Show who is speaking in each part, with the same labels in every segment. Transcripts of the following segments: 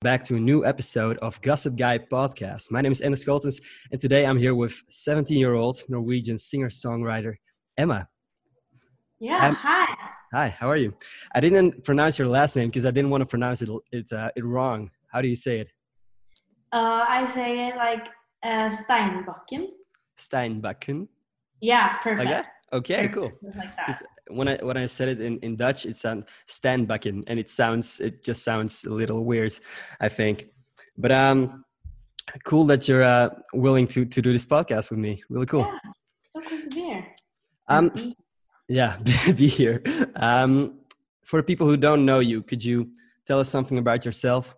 Speaker 1: back to a new episode of Gossip Guy podcast. My name is Emma Scholtens, and today I'm here with 17 year old Norwegian singer songwriter Emma.
Speaker 2: Yeah, um, hi.
Speaker 1: Hi, how are you? I didn't pronounce your last name because I didn't want to pronounce it it, uh, it wrong. How do you say it?
Speaker 2: Uh, I say it like uh, Steinbakken.
Speaker 1: Steinbakken?
Speaker 2: Yeah, perfect.
Speaker 1: Like that? Okay, cool. Like when I when I said it in, in Dutch, it sounds Steinbakken, and it sounds it just sounds a little weird, I think. But um, cool that you're uh, willing to to do this podcast with me. Really cool.
Speaker 2: Yeah, so cool to be here.
Speaker 1: Um, yeah, be here. Um, for people who don't know you, could you tell us something about yourself?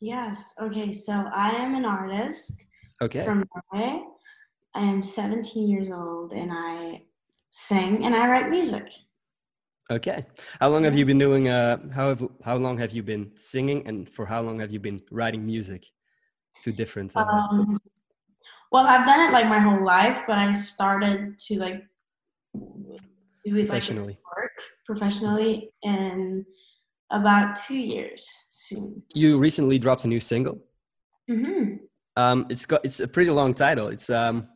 Speaker 2: Yes. Okay. So I am an artist.
Speaker 1: Okay.
Speaker 2: From Norway. I am 17 years old, and I sing and I write music.
Speaker 1: Okay. How long have you been doing? Uh, how have, how long have you been singing, and for how long have you been writing music? Two different. Uh,
Speaker 2: um, well, I've done it like my whole life, but I started to like do it
Speaker 1: professionally.
Speaker 2: like work professionally in about two years soon.
Speaker 1: You recently dropped a new single.
Speaker 2: Mm-hmm.
Speaker 1: Um, it's got it's a pretty long title. It's um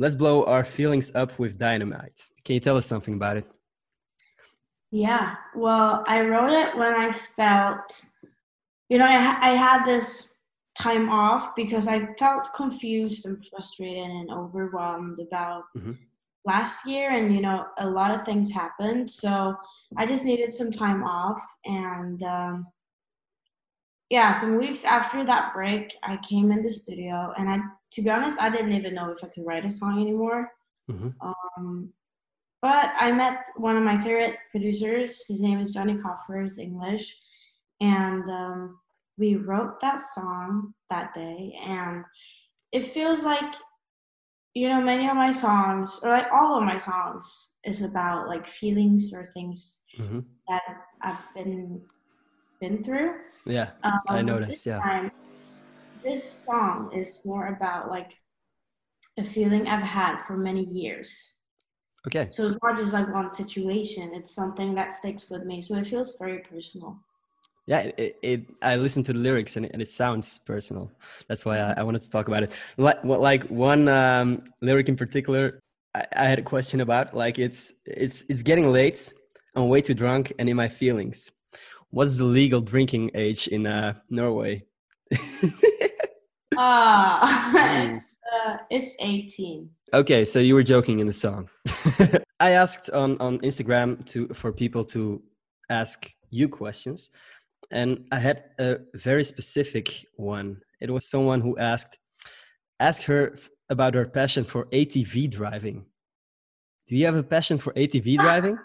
Speaker 1: Let's blow our feelings up with dynamite. Can you tell us something about it?
Speaker 2: Yeah, well, I wrote it when I felt, you know, I, I had this time off because I felt confused and frustrated and overwhelmed about mm-hmm. last year. And, you know, a lot of things happened. So I just needed some time off. And, um, yeah, some weeks after that break, I came in the studio, and I, to be honest, I didn't even know if I could write a song anymore. Mm-hmm. Um, but I met one of my favorite producers. His name is Johnny Coffer. He's English, and um, we wrote that song that day. And it feels like, you know, many of my songs, or like all of my songs, is about like feelings or things mm-hmm. that I've been been through.
Speaker 1: Yeah, um, I noticed. Yeah. Time,
Speaker 2: this song is more about like a feeling I've had for many years.
Speaker 1: Okay.
Speaker 2: So it's not just like one situation; it's something that sticks with me. So it feels very personal.
Speaker 1: Yeah, it, it I listened to the lyrics and it, and it sounds personal. That's why I, I, wanted to talk about it. Like, like one um, lyric in particular, I, I had a question about. Like, it's it's it's getting late. I'm way too drunk and in my feelings what's the legal drinking age in uh, Norway?
Speaker 2: Ah, uh, it's uh, it's 18.
Speaker 1: Okay, so you were joking in the song. I asked on on Instagram to for people to ask you questions, and I had a very specific one. It was someone who asked, ask her about her passion for ATV driving. Do you have a passion for ATV driving?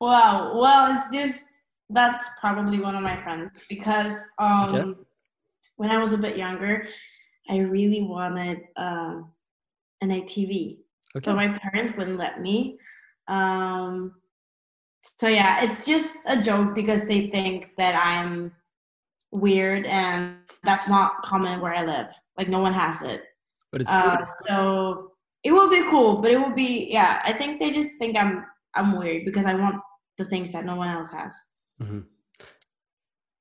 Speaker 2: Wow. Well, it's just that's probably one of my friends because um, okay. when I was a bit younger, I really wanted uh, an ATV, okay. but my parents wouldn't let me. Um, so yeah, it's just a joke because they think that I'm weird and that's not common where I live. Like no one has it.
Speaker 1: But it's uh,
Speaker 2: so it will be cool, but it will be yeah. I think they just think I'm I'm weird because I want the things that no one else has. Mm-hmm.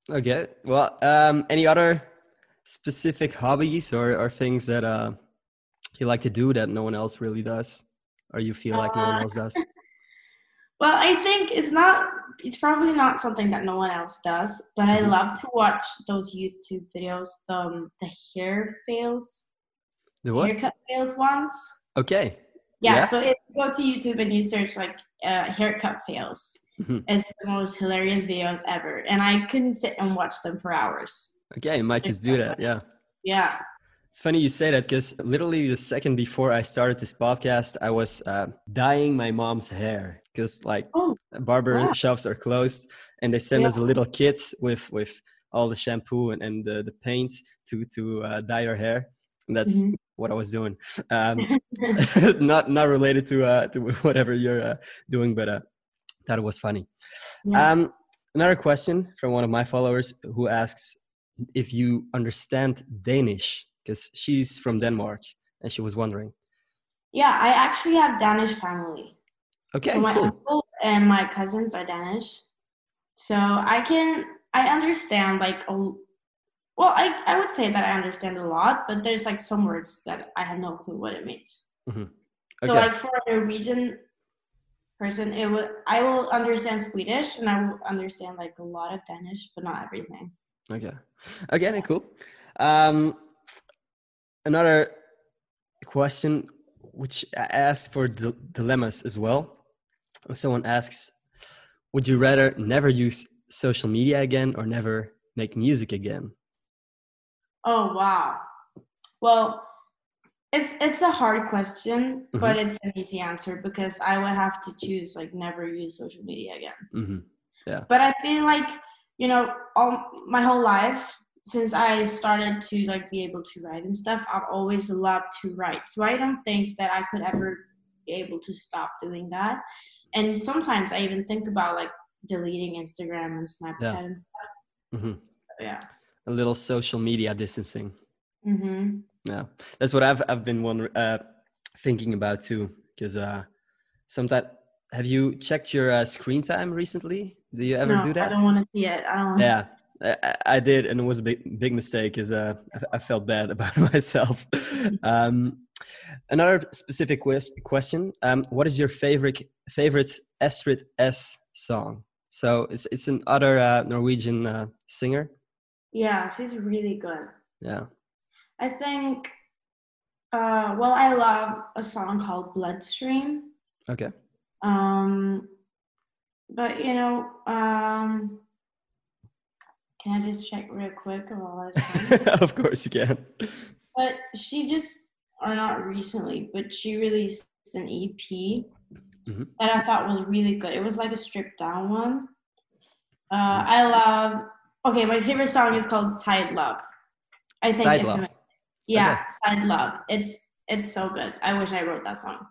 Speaker 1: Okay. Well, um, any other specific hobbies or, or things that uh, you like to do that no one else really does, or you feel like uh, no one else does?
Speaker 2: Well, I think it's not. It's probably not something that no one else does, but mm-hmm. I love to watch those YouTube videos, um, the hair fails,
Speaker 1: the what?
Speaker 2: haircut fails ones.
Speaker 1: Okay.
Speaker 2: Yeah, yeah. So if you go to YouTube and you search like uh, haircut fails, mm-hmm. it's the most hilarious videos ever, and I couldn't sit and watch them for hours.
Speaker 1: Okay, you might just do that. Yeah.
Speaker 2: Yeah.
Speaker 1: It's funny you say that because literally the second before I started this podcast, I was uh, dyeing my mom's hair because like oh, barber wow. shops are closed and they send yeah. us a little kit with with all the shampoo and, and the, the paint to to uh, dye her hair. And that's mm-hmm. what I was doing. Um, not not related to uh, to whatever you're uh, doing, but it was funny. Yeah. Um, another question from one of my followers who asks if you understand Danish because she's from Denmark and she was wondering.
Speaker 2: Yeah, I actually have Danish family.
Speaker 1: Okay,
Speaker 2: so my
Speaker 1: cool.
Speaker 2: uncle and my cousins are Danish, so I can I understand like a well, I, I would say that I understand a lot, but there's like some words that I have no clue what it means.
Speaker 1: Mm-hmm.
Speaker 2: Okay. So like for a Norwegian person, it would I will understand Swedish and I will understand like a lot of Danish, but not everything.
Speaker 1: Okay. Okay, cool. Um, another question which I ask for dilemmas as well. Someone asks, would you rather never use social media again or never make music again?
Speaker 2: Oh wow. Well, it's it's a hard question, mm-hmm. but it's an easy answer because I would have to choose like never use social media again.
Speaker 1: Mm-hmm. Yeah.
Speaker 2: But I feel like you know all my whole life since I started to like be able to write and stuff, I've always loved to write. So I don't think that I could ever be able to stop doing that. And sometimes I even think about like deleting Instagram and Snapchat yeah. and stuff.
Speaker 1: Mm-hmm.
Speaker 2: So, yeah.
Speaker 1: A little social media distancing.
Speaker 2: Mm-hmm.
Speaker 1: Yeah, that's what I've I've been one uh, thinking about too. Because uh, sometimes have you checked your uh, screen time recently? Do you ever
Speaker 2: no,
Speaker 1: do that?
Speaker 2: I don't want to see it. I don't.
Speaker 1: Yeah, I, I, did, and it was a big big mistake. Because uh, I, I, felt bad about myself. um, another specific quest- question: um, What is your favorite favorite Astrid S song? So it's it's an other uh, Norwegian uh, singer.
Speaker 2: Yeah, she's really good.
Speaker 1: Yeah.
Speaker 2: I think uh well I love a song called Bloodstream.
Speaker 1: Okay.
Speaker 2: Um but you know, um can I just check real quick while
Speaker 1: I Of course you can.
Speaker 2: But she just or not recently, but she released an EP mm-hmm. that I thought was really good. It was like a stripped down one. Uh, mm. I love. Okay, my favorite song is called "Side Love." I think
Speaker 1: Side
Speaker 2: it's
Speaker 1: Love.
Speaker 2: Yeah, okay. Side Love. It's it's so good. I wish I wrote that song.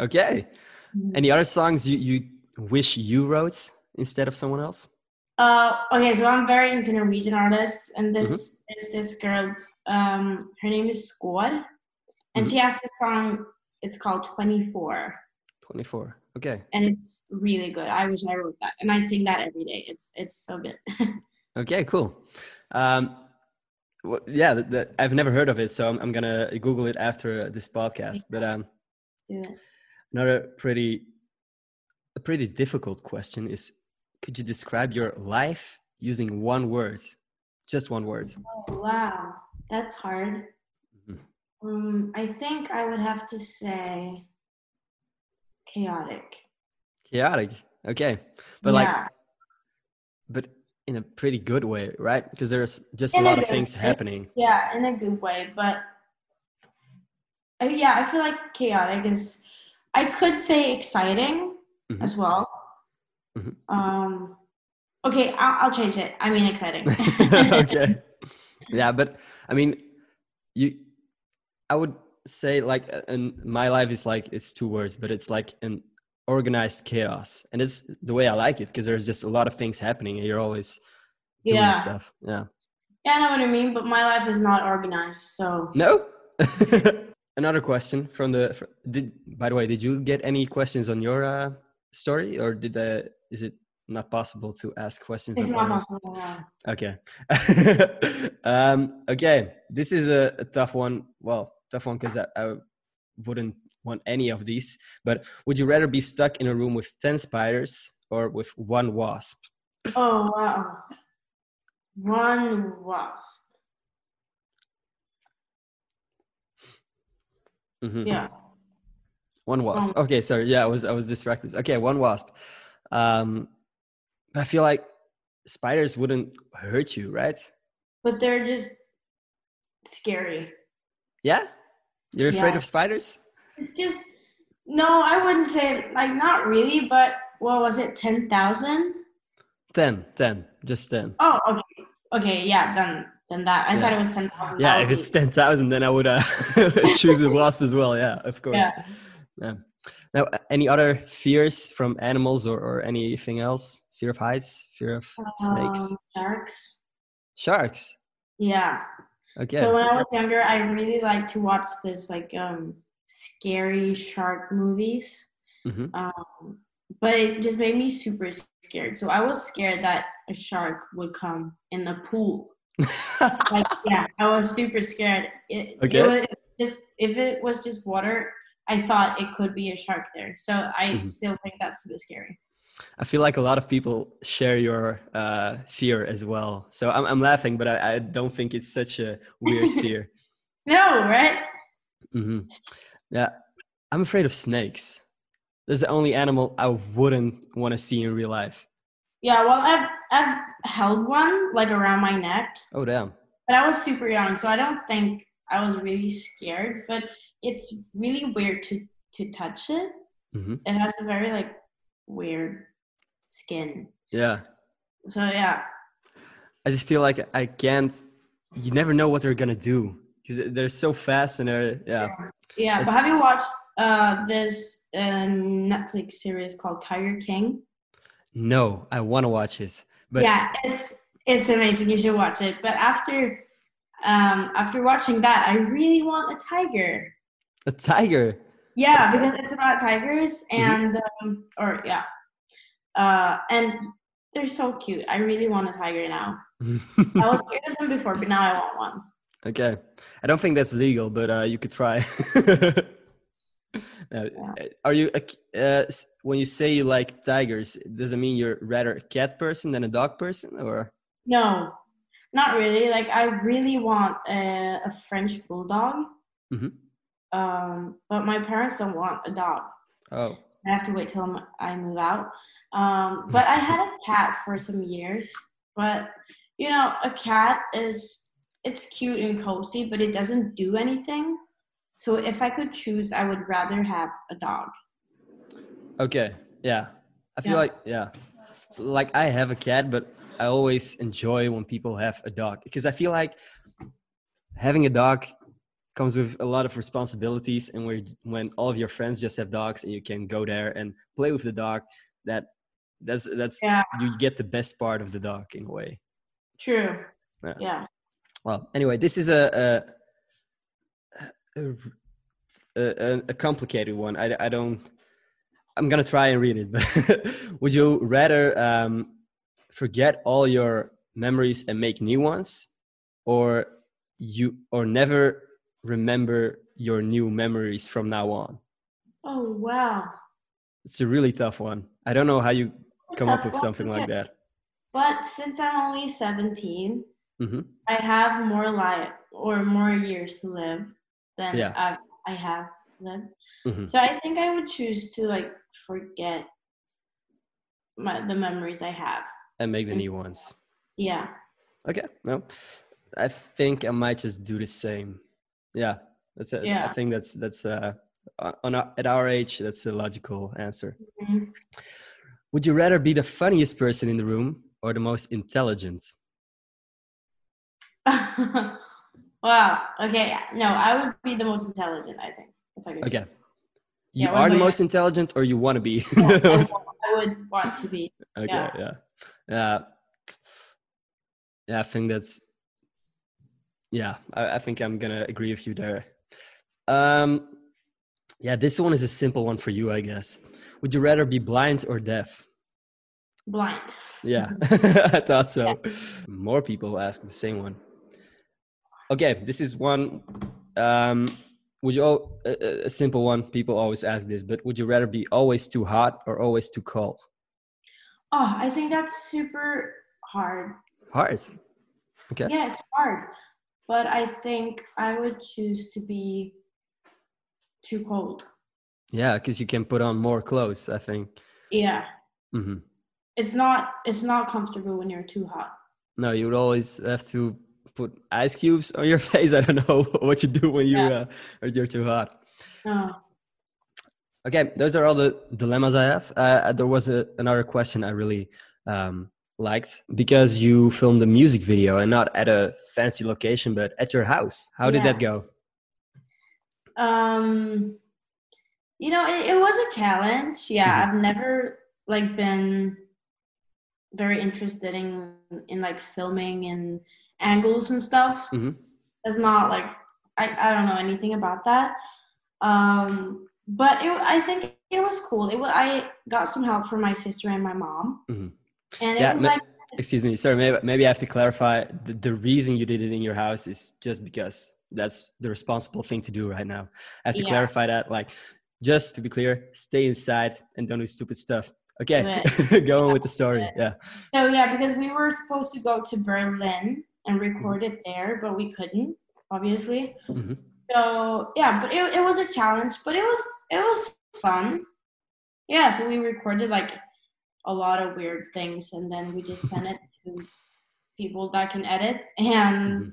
Speaker 1: Okay. Mm-hmm. Any other songs you you wish you wrote instead of someone else?
Speaker 2: Uh, okay, so I'm very into Norwegian artists, and this mm-hmm. is this girl. Um, her name is Skaar, and mm-hmm. she has this song. It's called Twenty Four.
Speaker 1: Twenty Four. Okay.
Speaker 2: And it's really good. I wish I wrote that, and I sing that every day. It's it's so good.
Speaker 1: okay, cool. Um, well, yeah, that, that, I've never heard of it, so I'm, I'm, gonna Google it after this podcast. But um,
Speaker 2: yeah.
Speaker 1: another pretty, a pretty difficult question is: Could you describe your life using one word, just one word?
Speaker 2: Oh, wow, that's hard. Mm-hmm. Um, I think I would have to say chaotic.
Speaker 1: Chaotic. Okay, but yeah. like, but in a pretty good way, right? Because there's just in a lot a of things
Speaker 2: way.
Speaker 1: happening.
Speaker 2: Yeah, in a good way, but uh, yeah, I feel like chaotic is. I could say exciting mm-hmm. as well. Mm-hmm. Um, okay, I'll, I'll change it. I mean exciting.
Speaker 1: okay. Yeah, but I mean, you. I would say like, and my life is like it's two words, but it's like an organized chaos. And it's the way i like it because there's just a lot of things happening and you're always doing yeah. stuff. Yeah.
Speaker 2: Yeah i know what i mean but my life is not organized so.
Speaker 1: No? Another question from the did by the way did you get any questions on your uh, story or did the is it not possible to ask questions
Speaker 2: it's not possible, yeah.
Speaker 1: okay. Um okay this is a, a tough one well tough one because I, I wouldn't want any of these, but would you rather be stuck in a room with 10 spiders or with one wasp?
Speaker 2: Oh, wow. One wasp.
Speaker 1: Mm-hmm.
Speaker 2: Yeah.
Speaker 1: One wasp. Okay, sorry. Yeah, I was I was distracted. Okay, one wasp. Um, I feel like spiders wouldn't hurt you, right?
Speaker 2: But they're just scary.
Speaker 1: Yeah, you're afraid yeah. of spiders?
Speaker 2: It's just no, I wouldn't say like not really, but what was it, ten thousand?
Speaker 1: Ten, ten, just ten.
Speaker 2: Oh, okay, okay, yeah, then then that I yeah. thought it was ten thousand.
Speaker 1: Yeah, if it's ten thousand, then I would uh, choose a wasp as well. Yeah, of course. Yeah. yeah. Now, any other fears from animals or, or anything else? Fear of heights, fear of snakes,
Speaker 2: um, sharks.
Speaker 1: Sharks.
Speaker 2: Yeah.
Speaker 1: Okay.
Speaker 2: So when I was younger, I really liked to watch this like um scary shark movies. Mm-hmm. Um, but it just made me super scared. So I was scared that a shark would come in the pool. like yeah, I was super scared. It,
Speaker 1: Okay.
Speaker 2: it was just if it was just water, I thought it could be a shark there. So I
Speaker 1: Mhm.
Speaker 2: still think that's super scary.
Speaker 1: I feel like a lot of people share your uh, fear as well. So I'm, I'm laughing, but I, I don't think it's such a weird fear.
Speaker 2: No, right?
Speaker 1: hmm Yeah, I'm afraid of snakes. That's the only animal I wouldn't want to see in real life.
Speaker 2: Yeah, well, I've I've held one like around my neck,
Speaker 1: Oh damn.
Speaker 2: but I was super young, so I don't think I was really scared. But it's really weird to to touch it.
Speaker 1: hmm
Speaker 2: It has a very like weird skin.
Speaker 1: Yeah,
Speaker 2: So yeah,
Speaker 1: I just feel like I can't. You never know what they're gonna do because they're so fast and they're yeah.
Speaker 2: yeah. But have you watched uh this uh, Netflix series called Tiger King?
Speaker 1: No, I want to watch it, but
Speaker 2: yeah, it's it's amazing. You should watch it. But after um after watching that, I really want a tiger.
Speaker 1: a tiger.
Speaker 2: Yeah, because it's about tigers
Speaker 1: Mm-hmm.
Speaker 2: and um, or yeah, uh, and they're so cute. I really want a tiger now. I was scared of them before, but now I want one.
Speaker 1: Okay. I don't think that's legal, but uh, you could try. Uh, Are you uh, when you say you like tigers? Does it mean you're rather a cat person than a dog person, or
Speaker 2: No, not really. Like I really want a, a French bulldog.
Speaker 1: Mhm.
Speaker 2: Um, but my parents don't want a dog.
Speaker 1: oh,
Speaker 2: I have to wait till I move out. Um, but I had a cat for some years. But you know, a cat is it's cute and cozy, but it doesn't do anything. So if I could choose, I would rather have a dog.
Speaker 1: okay, yeah. I feel
Speaker 2: Yeah.
Speaker 1: like yeah, so, like I have a cat, but I always enjoy when people have a dog because I feel like having a dog comes with a lot of responsibilities, and where when all of your friends just have dogs and you can go there and play with the dog, that that's that's
Speaker 2: Yeah.
Speaker 1: you get the best part of the dog in a way.
Speaker 2: True.
Speaker 1: Yeah.
Speaker 2: Yeah.
Speaker 1: Well, anyway, this is a a, a, a, a complicated one. I, I don't. I'm gonna try and read it. But would you rather um, forget all your memories and make new ones, or you or never remember your new memories from now on?
Speaker 2: Oh wow.
Speaker 1: It's a really tough one. I don't know how you come up with
Speaker 2: one,
Speaker 1: something like that.
Speaker 2: But since I'm only 17,
Speaker 1: hmm
Speaker 2: I have more life or more years to live than
Speaker 1: Yeah.
Speaker 2: I, I have lived.
Speaker 1: hmm
Speaker 2: So I think I would choose to like forget my the memories I have.
Speaker 1: And make the new ones.
Speaker 2: Yeah.
Speaker 1: Okay. No, I think I might just do the same. Yeah, that's it. I think that's that's uh on our, at our age that's a logical answer.
Speaker 2: Mhm.
Speaker 1: Would you rather be the funniest person in the room or the most intelligent?
Speaker 2: wow. Okay. No, I would be the most intelligent. I think. If I could
Speaker 1: Okay.
Speaker 2: choose.
Speaker 1: You
Speaker 2: Yeah,
Speaker 1: are the most intelligent, or you want to be?
Speaker 2: Yeah, I, would, I would want to be. Okay.
Speaker 1: Yeah. Yeah. Yeah. I think that's. Yeah, I, I think I'm gonna agree with you there. Um, yeah, this one is a simple one for you, I guess. Would you rather be blind or deaf?
Speaker 2: Blind.
Speaker 1: Yeah, I thought so. More people ask the same one. Okay, this is one. Um, would you al- a, a- simple one? People always ask this, but would you rather be always too hot or always too cold?
Speaker 2: Oh, I think that's super hard.
Speaker 1: Hard. Okay.
Speaker 2: Yeah, it's hard. But I think I would choose to be too cold.
Speaker 1: Yeah, because you can put on more clothes. I think.
Speaker 2: Yeah.
Speaker 1: hmm
Speaker 2: It's not it's not comfortable when you're too hot.
Speaker 1: No, you would always have to put ice cubes on your face. I don't know what you do when you
Speaker 2: Yeah.
Speaker 1: uh, or you're too hot.
Speaker 2: No.
Speaker 1: Okay, those are all the dilemmas I have. Uh, there was a, another question I really um, liked because you filmed a music video and not at a fancy location, but at your house. How did
Speaker 2: Yeah.
Speaker 1: that go?
Speaker 2: Um you know, it, it was a challenge. Yeah,
Speaker 1: Mhm.
Speaker 2: I've never like been very interested in in like filming and angles and stuff.
Speaker 1: Mhm.
Speaker 2: It's not like I, I don't know anything about that. Um but it, I think it was cool. It was, I got some help from my sister and my mom,
Speaker 1: Mhm.
Speaker 2: and
Speaker 1: Yeah,
Speaker 2: it was
Speaker 1: ma-
Speaker 2: like
Speaker 1: Excuse me, sorry. Maybe maybe I have to clarify. The, the reason you did it in your house is just because that's the responsible thing to do right now. I have to
Speaker 2: Yeah.
Speaker 1: clarify that. Like, just to be clear, stay inside and don't do stupid stuff. Okay, go on with the story. Yeah.
Speaker 2: So yeah, because we were supposed to go to Berlin and
Speaker 1: Mm-hmm.
Speaker 2: record it there, but we couldn't, obviously.
Speaker 1: Mhm.
Speaker 2: So yeah, but it, it was a challenge, but it was it was fun. Yeah, so we recorded like a lot of weird things, and then we just sent it to people that can edit, and
Speaker 1: Mhm.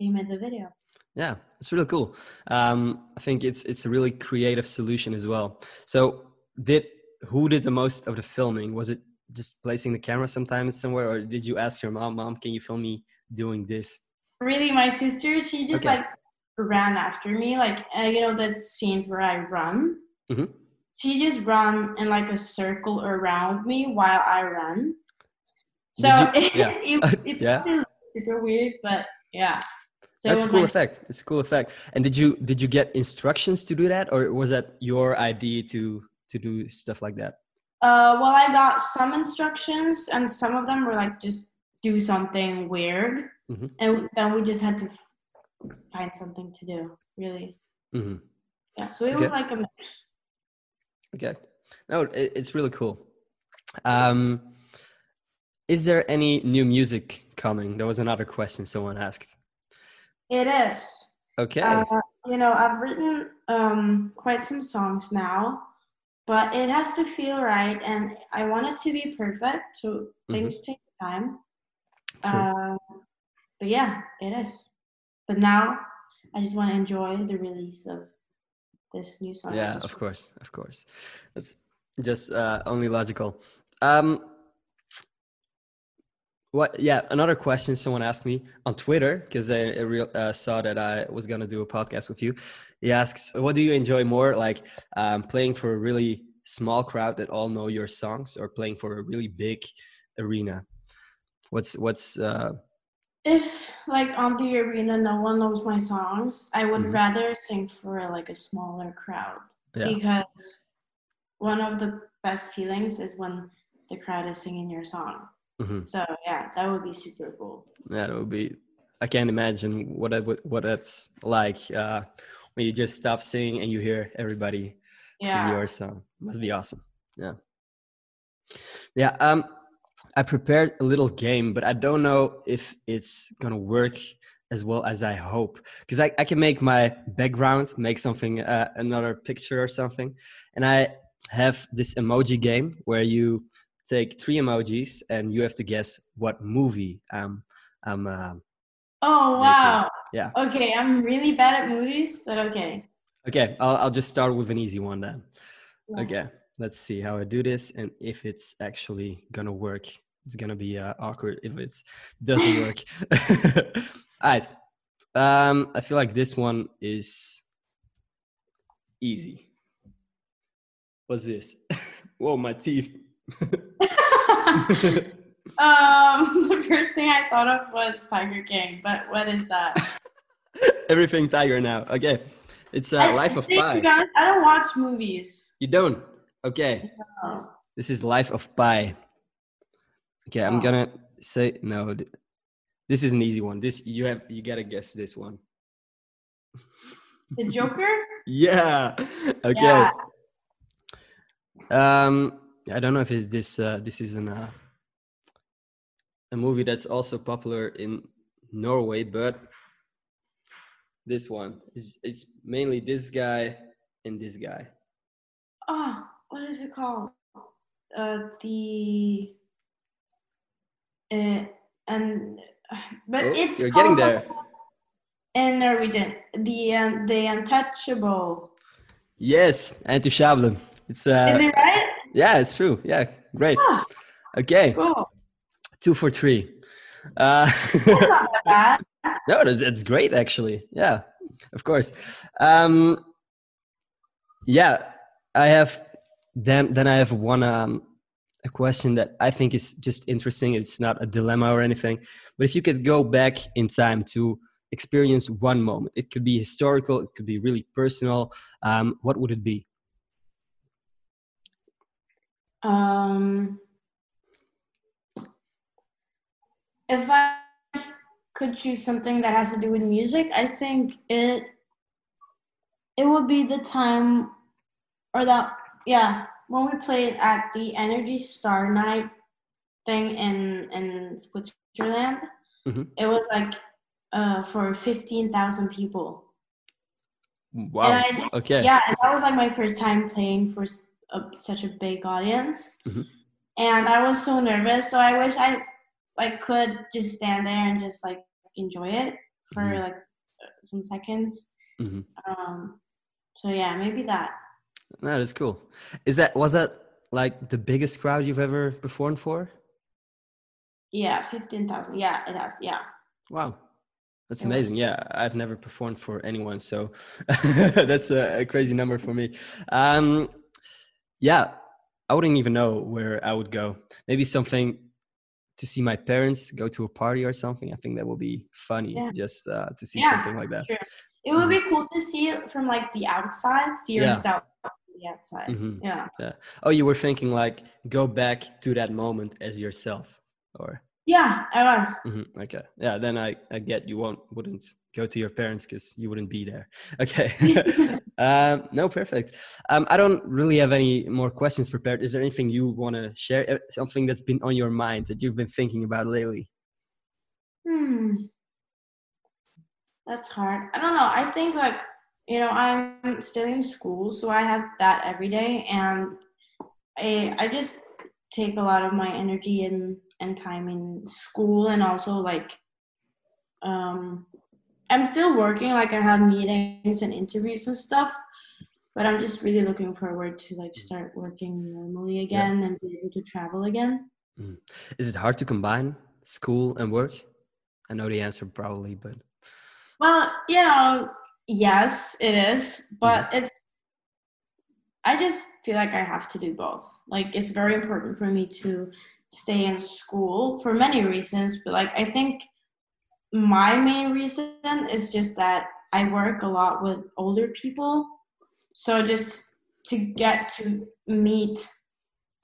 Speaker 2: they made the video.
Speaker 1: Yeah, it's really cool. Um, I think it's it's a really creative solution as well. So, did who did the most of the filming? Was it just placing the camera sometimes somewhere, or did you ask your mom, "Mom, can you film me doing this?"
Speaker 2: Really, my sister, she just
Speaker 1: Okay.
Speaker 2: like ran after me, like uh, you know the scenes where I run.
Speaker 1: Mhm.
Speaker 2: She just run in like a circle around me while I run. So
Speaker 1: you-
Speaker 2: it,
Speaker 1: yeah.
Speaker 2: it, it
Speaker 1: Yeah.
Speaker 2: super weird, but yeah. So
Speaker 1: That's a cool
Speaker 2: my
Speaker 1: effect. It's a cool effect. And did you did you get instructions to do that, or was that your idea to to do stuff like that?
Speaker 2: Uh, well, I got some instructions, and some of them were like just do something weird,
Speaker 1: Mhm.
Speaker 2: and then we just had to find something to do. Really,
Speaker 1: hmm
Speaker 2: yeah. So it
Speaker 1: Okay.
Speaker 2: was like a mix.
Speaker 1: Okay. No, it, it's really cool. Um, is there any new music coming? There was another question someone asked.
Speaker 2: It is.
Speaker 1: Okay.
Speaker 2: Uh, you know, I've written um, quite some songs now, but it has to feel right, and I want it to be perfect. So
Speaker 1: Mhm.
Speaker 2: things take time. Um, but yeah, it is. But now I just want to enjoy the release of this new song.
Speaker 1: Yeah, of course, of course. That's just uh, only logical. Um, what? Yeah, another question someone asked me on Twitter because I, uh, saw that I was gonna do a podcast with you. He asks, "What do you enjoy more, like um, playing for a really small crowd that all know your songs, or playing for a really big arena? What's what's uh,
Speaker 2: If like on the arena, no one knows my songs, I would
Speaker 1: Mhm.
Speaker 2: rather sing for like a smaller crowd
Speaker 1: yeah,
Speaker 2: because one of the best feelings is when the crowd is singing your song.
Speaker 1: mhm.
Speaker 2: So yeah, that would be super cool.
Speaker 1: yeah, that would be. I can't imagine what would, what that's like uh, when you just stop singing and you hear everybody sing your song. Must be awesome. Yeah. Yeah. Um, I prepared a little game, but I don't know if it's gonna work as well as I hope. Because I, I can make my background, make something, uh, another picture or something, and I have this emoji game where you take three emojis and you have to guess what movie um I'm. Uh,
Speaker 2: Oh wow.
Speaker 1: yeah.
Speaker 2: Okay, I'm really bad at movies, but okay.
Speaker 1: okay, I'll I'll just start with an easy one then.
Speaker 2: Yeah.
Speaker 1: Okay, let's see how I do this and if it's actually gonna work. It's gonna be uh, awkward if it doesn't work. All right. Um, I feel like this one is easy. What's this? Whoa, my teeth.
Speaker 2: um, the first thing I thought of was Tiger King, but what is that?
Speaker 1: Everything tiger now. Okay, it's uh, Life of Pi.
Speaker 2: I don't watch movies.
Speaker 1: You don't? Okay.
Speaker 2: Oh.
Speaker 1: This is Life of Pi. Okay, I'm
Speaker 2: Oh.
Speaker 1: gonna say no. This is an easy one. This you have you gotta guess this one.
Speaker 2: The Joker?
Speaker 1: Yeah. Okay.
Speaker 2: Yeah.
Speaker 1: Um, I don't know if it's this. Uh, this is an uh, a movie that's also popular in Norway, but this one is it's mainly this guy and this guy.
Speaker 2: Oh, what is it called? Uh, the uh, and but
Speaker 1: Oh,
Speaker 2: it's
Speaker 1: you're
Speaker 2: called
Speaker 1: getting there.
Speaker 2: in Norwegian. The uh, the untouchable.
Speaker 1: Yes, Anti-Shablen. It's uh,
Speaker 2: is it right?
Speaker 1: yeah, it's true. Yeah, great.
Speaker 2: Ah,
Speaker 1: Okay,
Speaker 2: cool.
Speaker 1: two for three. Uh,
Speaker 2: That's not that bad.
Speaker 1: no, it's, it's great actually. Yeah, of course. Um, yeah, I have then then I have one um, a question that I think is just interesting. It's not a dilemma or anything, but if you could go back in time to experience one moment, it could be historical, it could be really personal. Um, what would it be?
Speaker 2: Um, if I could choose something that has to do with music, I think it it would be the time or that yeah when we played at the Energy Star Night thing in in Switzerland. Mm-hmm. It was like uh, for fifteen thousand people.
Speaker 1: Wow. I, okay.
Speaker 2: Yeah, and that was like my first time playing for a, such a big audience, mm-hmm. and I was so nervous. So I wish I like could just stand there and just like enjoy it for mm-hmm. like some seconds. Mm-hmm. Um, so yeah, maybe that.
Speaker 1: That is cool. Is that was that like the biggest crowd you've ever performed for?
Speaker 2: Yeah, fifteen thousand. Yeah, it has. Yeah.
Speaker 1: Wow, that's amazing. Yeah, I've never performed for anyone, so that's a, a, crazy number for me. Um, yeah, I wouldn't even know where I would go. Maybe something to see my parents go to a party or something. I think that will be funny yeah. just uh, to see yeah, something like that. Sure.
Speaker 2: It would be mm-hmm. cool to see it from like the outside, see yourself. The outside. Mm-hmm. Yeah. yeah.
Speaker 1: Oh, you were thinking like go back to that moment as yourself, or?
Speaker 2: Yeah, I was.
Speaker 1: Mm-hmm. Okay. Yeah. Then I I get you won't wouldn't go to your parents because you wouldn't be there. Okay. um, no, perfect. Um, I don't really have any more questions prepared. Is there anything you want to share? Uh, something that's been on your mind that you've been thinking about lately?
Speaker 2: Hmm. That's hard. I don't know. I think like you know I'm still in school, so I have that every day, and I I just take a lot of my energy and and time in school, and also like um I'm still working. Like I have meetings and interviews and stuff, but I'm just really looking forward to like start working normally again yeah. and be able to travel again.
Speaker 1: Mm. Is it hard to combine school and work? I know the answer probably, but
Speaker 2: well, you know, yes, it is, but mm. it's. I just feel like I have to do both. Like it's very important for me to stay in school for many reasons, but like I think my main reason is just that I work a lot with older people. So just to get to meet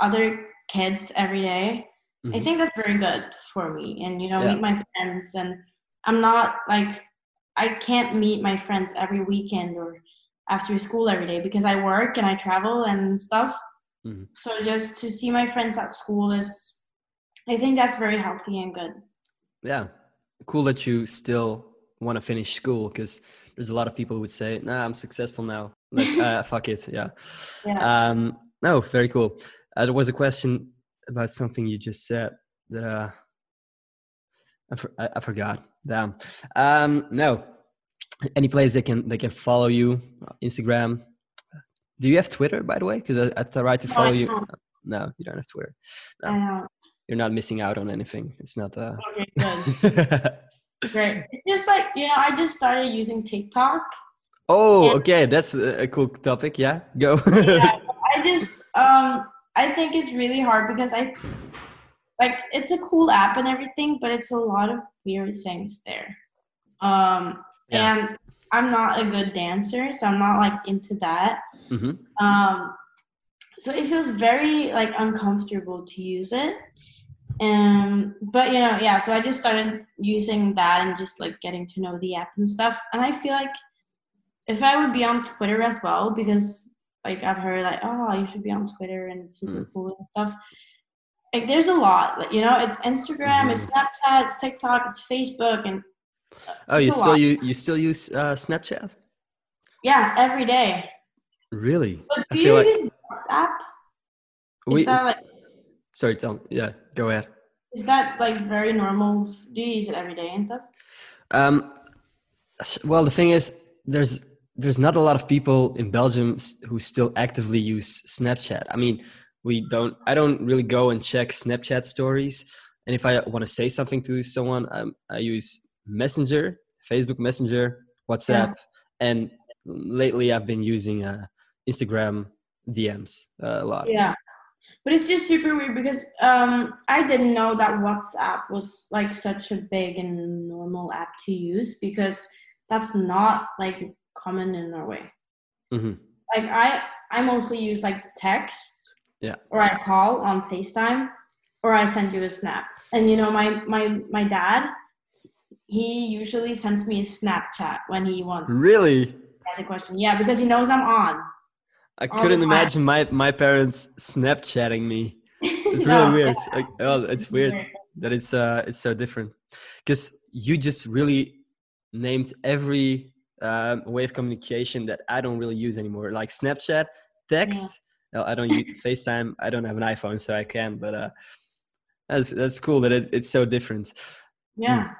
Speaker 2: other kids every day, mm-hmm. I think that's very good for me. And, you know, yeah. meet my friends. And I'm not like, I can't meet my friends every weekend or after school every day because I work and I travel and stuff. Mm-hmm. So just to see my friends at school is, I think that's very healthy and good.
Speaker 1: Yeah, cool that you still want to finish school because there's a lot of people who would say, "Nah, I'm successful now. Let's uh, fuck it." Yeah. yeah. Um, no, very cool. Uh, there was a question about something you just said that uh, I, for, I, I, forgot. Damn. Um, no. Any place they can they can follow you, Instagram. Do you have Twitter, by the way? Because I, I tried to follow no, you. No, you don't have Twitter. No you're not missing out on anything. It's not uh
Speaker 2: okay, good. Great. It's just like you know, I just started using TikTok.
Speaker 1: Oh, okay, that's a cool topic. Yeah, go.
Speaker 2: yeah, I just um I think it's really hard because I like it's a cool app and everything, but it's a lot of weird things there. Um yeah. and I'm not a good dancer, so I'm not like into that. Mm-hmm. Um so it feels very like uncomfortable to use it um but you know yeah so i just started using that and just like getting to know the app and stuff and i feel like if i would be on twitter as well because like i've heard like oh you should be on twitter and it's super mm. cool and stuff like there's a lot you know it's instagram mm. it's snapchat it's tiktok it's facebook and
Speaker 1: oh you still you you still use uh snapchat
Speaker 2: yeah every day
Speaker 1: really
Speaker 2: but do you use like... whatsapp
Speaker 1: is we, that like Sorry, tell yeah, go ahead.
Speaker 2: Is that like very normal? Do you use it every day and stuff?
Speaker 1: Um, well, the thing is, there's there's not a lot of people in Belgium who still actively use Snapchat. I mean, we don't. I don't really go and check Snapchat stories. And if I want to say something to someone, um, I use Messenger, Facebook Messenger, WhatsApp, yeah. and lately I've been using uh, Instagram DMs uh, a lot.
Speaker 2: Yeah, but it's just super weird because um, I didn't know that WhatsApp was like such a big and normal app to use because that's not like common in Norway. Mm-hmm. Like I, I mostly use like text
Speaker 1: Yeah.
Speaker 2: Or I call on FaceTime, or I send you a snap. And you know, my my my dad, he usually sends me a Snapchat when he wants
Speaker 1: Really?
Speaker 2: ask a question. Yeah, because he knows I'm on.
Speaker 1: I couldn't imagine my my parents Snapchatting me. It's really
Speaker 2: No,
Speaker 1: weird.
Speaker 2: yeah,
Speaker 1: Like, oh, it's weird that it's uh it's so different because you just really named every um, way of communication that I don't really use anymore, like Snapchat, text. No, I don't use FaceTime. I don't have an iPhone, so I can't. But uh, that's that's cool that it, it's so different.
Speaker 2: Yeah.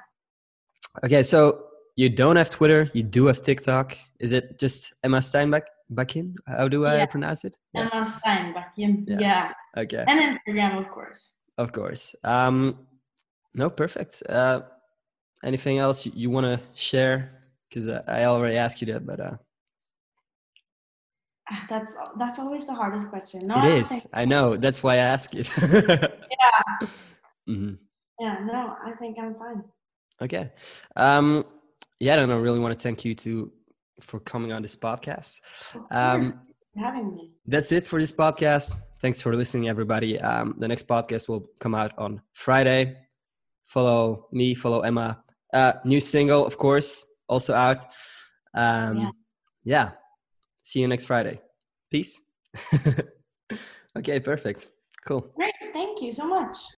Speaker 1: Okay, so you don't have Twitter. You do have TikTok. Is it just Emma Steinbeck? Bakin? How do I
Speaker 2: Yeah.
Speaker 1: pronounce it? Yeah.
Speaker 2: Emma Steinbach. Yeah.
Speaker 1: Yeah. Okay.
Speaker 2: And Instagram, of course.
Speaker 1: Of course. Um, no, perfect. Uh, anything else you, you want to share? Because I, I already asked you that, but uh,
Speaker 2: That's that's always the hardest question. No,
Speaker 1: it
Speaker 2: I
Speaker 1: is.
Speaker 2: think-
Speaker 1: I know. That's why I ask it.
Speaker 2: yeah.
Speaker 1: Mm-hmm.
Speaker 2: Yeah. No, I think I'm fine.
Speaker 1: Okay. Um, yeah, I really want to thank you to for coming on this podcast. Um,
Speaker 2: for having me.
Speaker 1: that's it for this podcast. Thanks for listening, everybody. Um, the next podcast will come out on Friday. Follow me, follow Emma. Uh, new single, of course, also out. Um,
Speaker 2: Yeah.
Speaker 1: yeah. See you next Friday. Peace. okay, perfect. Cool.
Speaker 2: Great. Thank you so much.